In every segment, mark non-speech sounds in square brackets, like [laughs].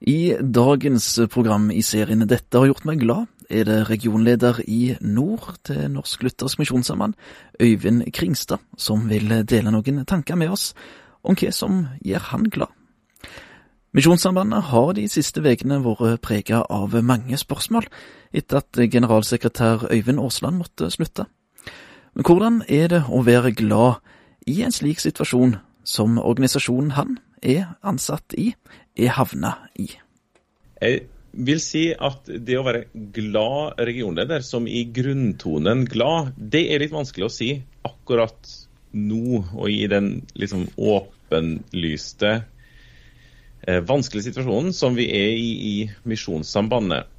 I dagens program i serien Dette har gjort meg glad, er det regionleder i nord til Norsk Luthersk Misjonssamband, Øyvind Kringstad, som vil dele noen tanker med oss om hva som gjør han glad. Misjonssambandet har de siste ukene vært preget av mange spørsmål etter at generalsekretær Øyvind Aasland måtte slutte. Men hvordan er det å være glad i en slik situasjon som organisasjonen han er ansatt i, er havna i? Jeg vil si at det å være glad regionleder, som i grunntonen glad, det er litt vanskelig å si akkurat nå og i den liksom åpenlyste eh, vanskelige situasjonen som vi er i i Misjonssambandet.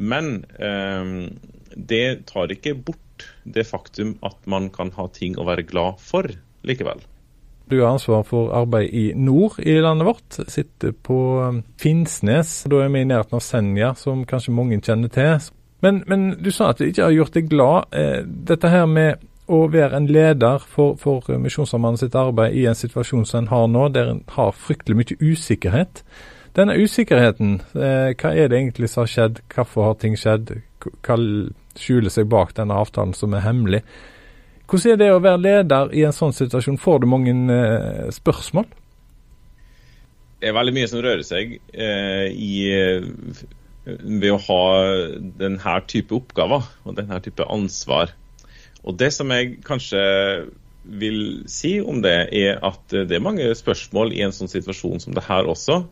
Men eh, det tar ikke bort det faktum at man kan ha ting å være glad for likevel. Du har ansvar for arbeid i nord i landet vårt. Sitter på um, Finnsnes. Da er vi i nærheten av Senja, som kanskje mange kjenner til. Men, men, du sa at det ikke har gjort deg glad. Eh, dette her med å være en leder for, for Misjonssambandet sitt arbeid i en situasjon som en har nå, der en har fryktelig mye usikkerhet. Denne usikkerheten, eh, hva er det egentlig som har skjedd? Hvorfor har ting skjedd? Hva skjuler seg bak denne avtalen som er hemmelig? Hvordan er det å være leder i en sånn situasjon? Får du mange eh, spørsmål? Det er veldig mye som rører seg eh, i, ved å ha denne type oppgaver og denne type ansvar. Og Det som jeg kanskje vil si om det, er at det er mange spørsmål i en sånn situasjon som det her også.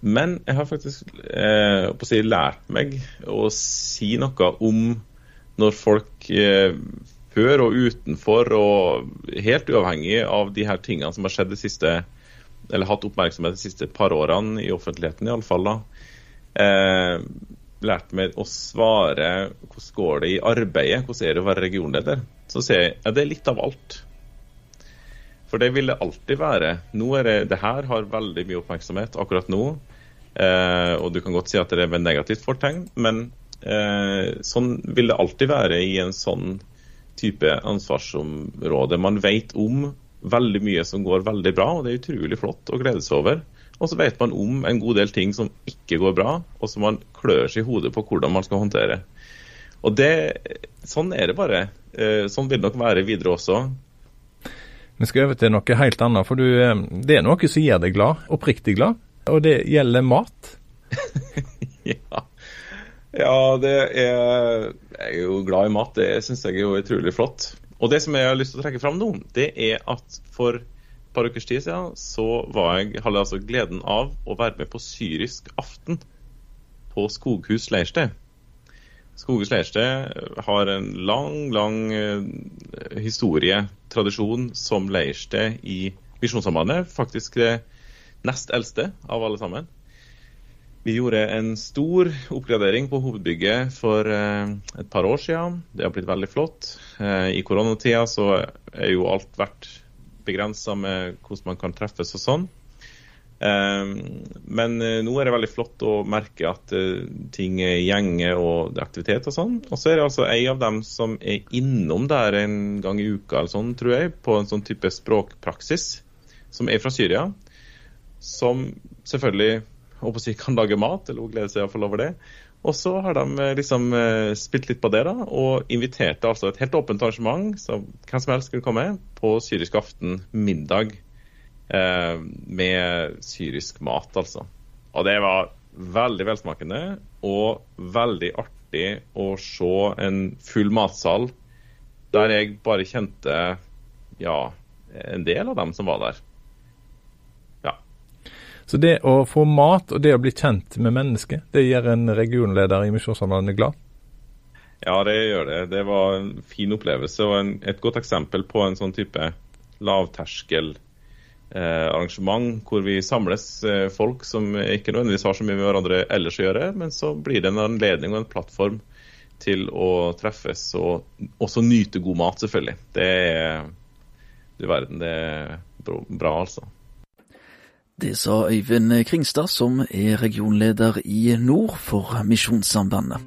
Men jeg har faktisk eh, si, lært meg å si noe om når folk eh, før og utenfor, og helt uavhengig av de her tingene som har skjedd det siste eller hatt oppmerksomhet de siste par årene, i offentligheten iallfall, eh, lært meg å svare hvordan går det i arbeidet, hvordan er det å være regionleder. Så sier jeg ja, det er litt av alt. For det vil det alltid være. Nå er det, det her har veldig mye oppmerksomhet akkurat nå. Eh, og du kan godt si at det er med negativt fortegn, men eh, sånn vil det alltid være i en sånn type ansvarsområde. Man vet om veldig mye som går veldig bra, og det er utrolig flott å glede seg over. Og så vet man om en god del ting som ikke går bra, og som man klør seg i hodet på hvordan man skal håndtere. Og det, Sånn er det bare. Eh, sånn vil det nok være videre også. Vi skal over til noe helt annet, for du, eh, det er noe som gjør deg glad, oppriktig glad, og det gjelder mat. [laughs] ja. Ja, er jeg er jo glad i mat. Det syns jeg er jo utrolig flott. Og det som jeg har lyst til å trekke fram nå, det er at for et par ukers tid siden så jeg, hadde jeg altså gleden av å være med på syrisk aften på Skoghus Leirsted. Skoghus Leirsted har en lang, lang uh, historie, tradisjon, som leirsted i Misjonssambandet. Faktisk det nest eldste av alle sammen. Vi gjorde en stor oppgradering på hovedbygget for eh, et par år siden. Det har blitt veldig flott. Eh, I koronatida så er jo alt vært begrensa med hvordan man kan treffes og sånn. Eh, men nå er det veldig flott å merke at ting gjenger og aktivitet og sånn. Og så er det altså ei av dem som er innom der en gang i uka eller sånn, tror jeg, på en sånn type språkpraksis, som er fra Syria. Som selvfølgelig håper jeg kan lage mat, eller hun gleder seg iallfall over det. Og så har de eh, liksom eh, spilt litt på det, da, og inviterte altså et helt åpent arrangement, så hvem som helst skulle komme, på syrisk aften middag eh, med syrisk mat, altså. Og det var veldig velsmakende og veldig artig å se en full matsal der jeg bare kjente ja, en del av dem som var der. Så det å få mat og det å bli kjent med mennesker, det gjør en regionleder i Misjonssambandet glad? Ja, det gjør det. Det var en fin opplevelse og en, et godt eksempel på en sånn type lavterskel eh, arrangement hvor vi samles eh, folk som ikke nødvendigvis har så mye med hverandre ellers å gjøre, men så blir det en anledning og en plattform til å treffes og også nyte god mat, selvfølgelig. Det er du verden, det er bra, altså. Det sa Øyvind Kringstad, som er regionleder i nord for Misjonssambandet.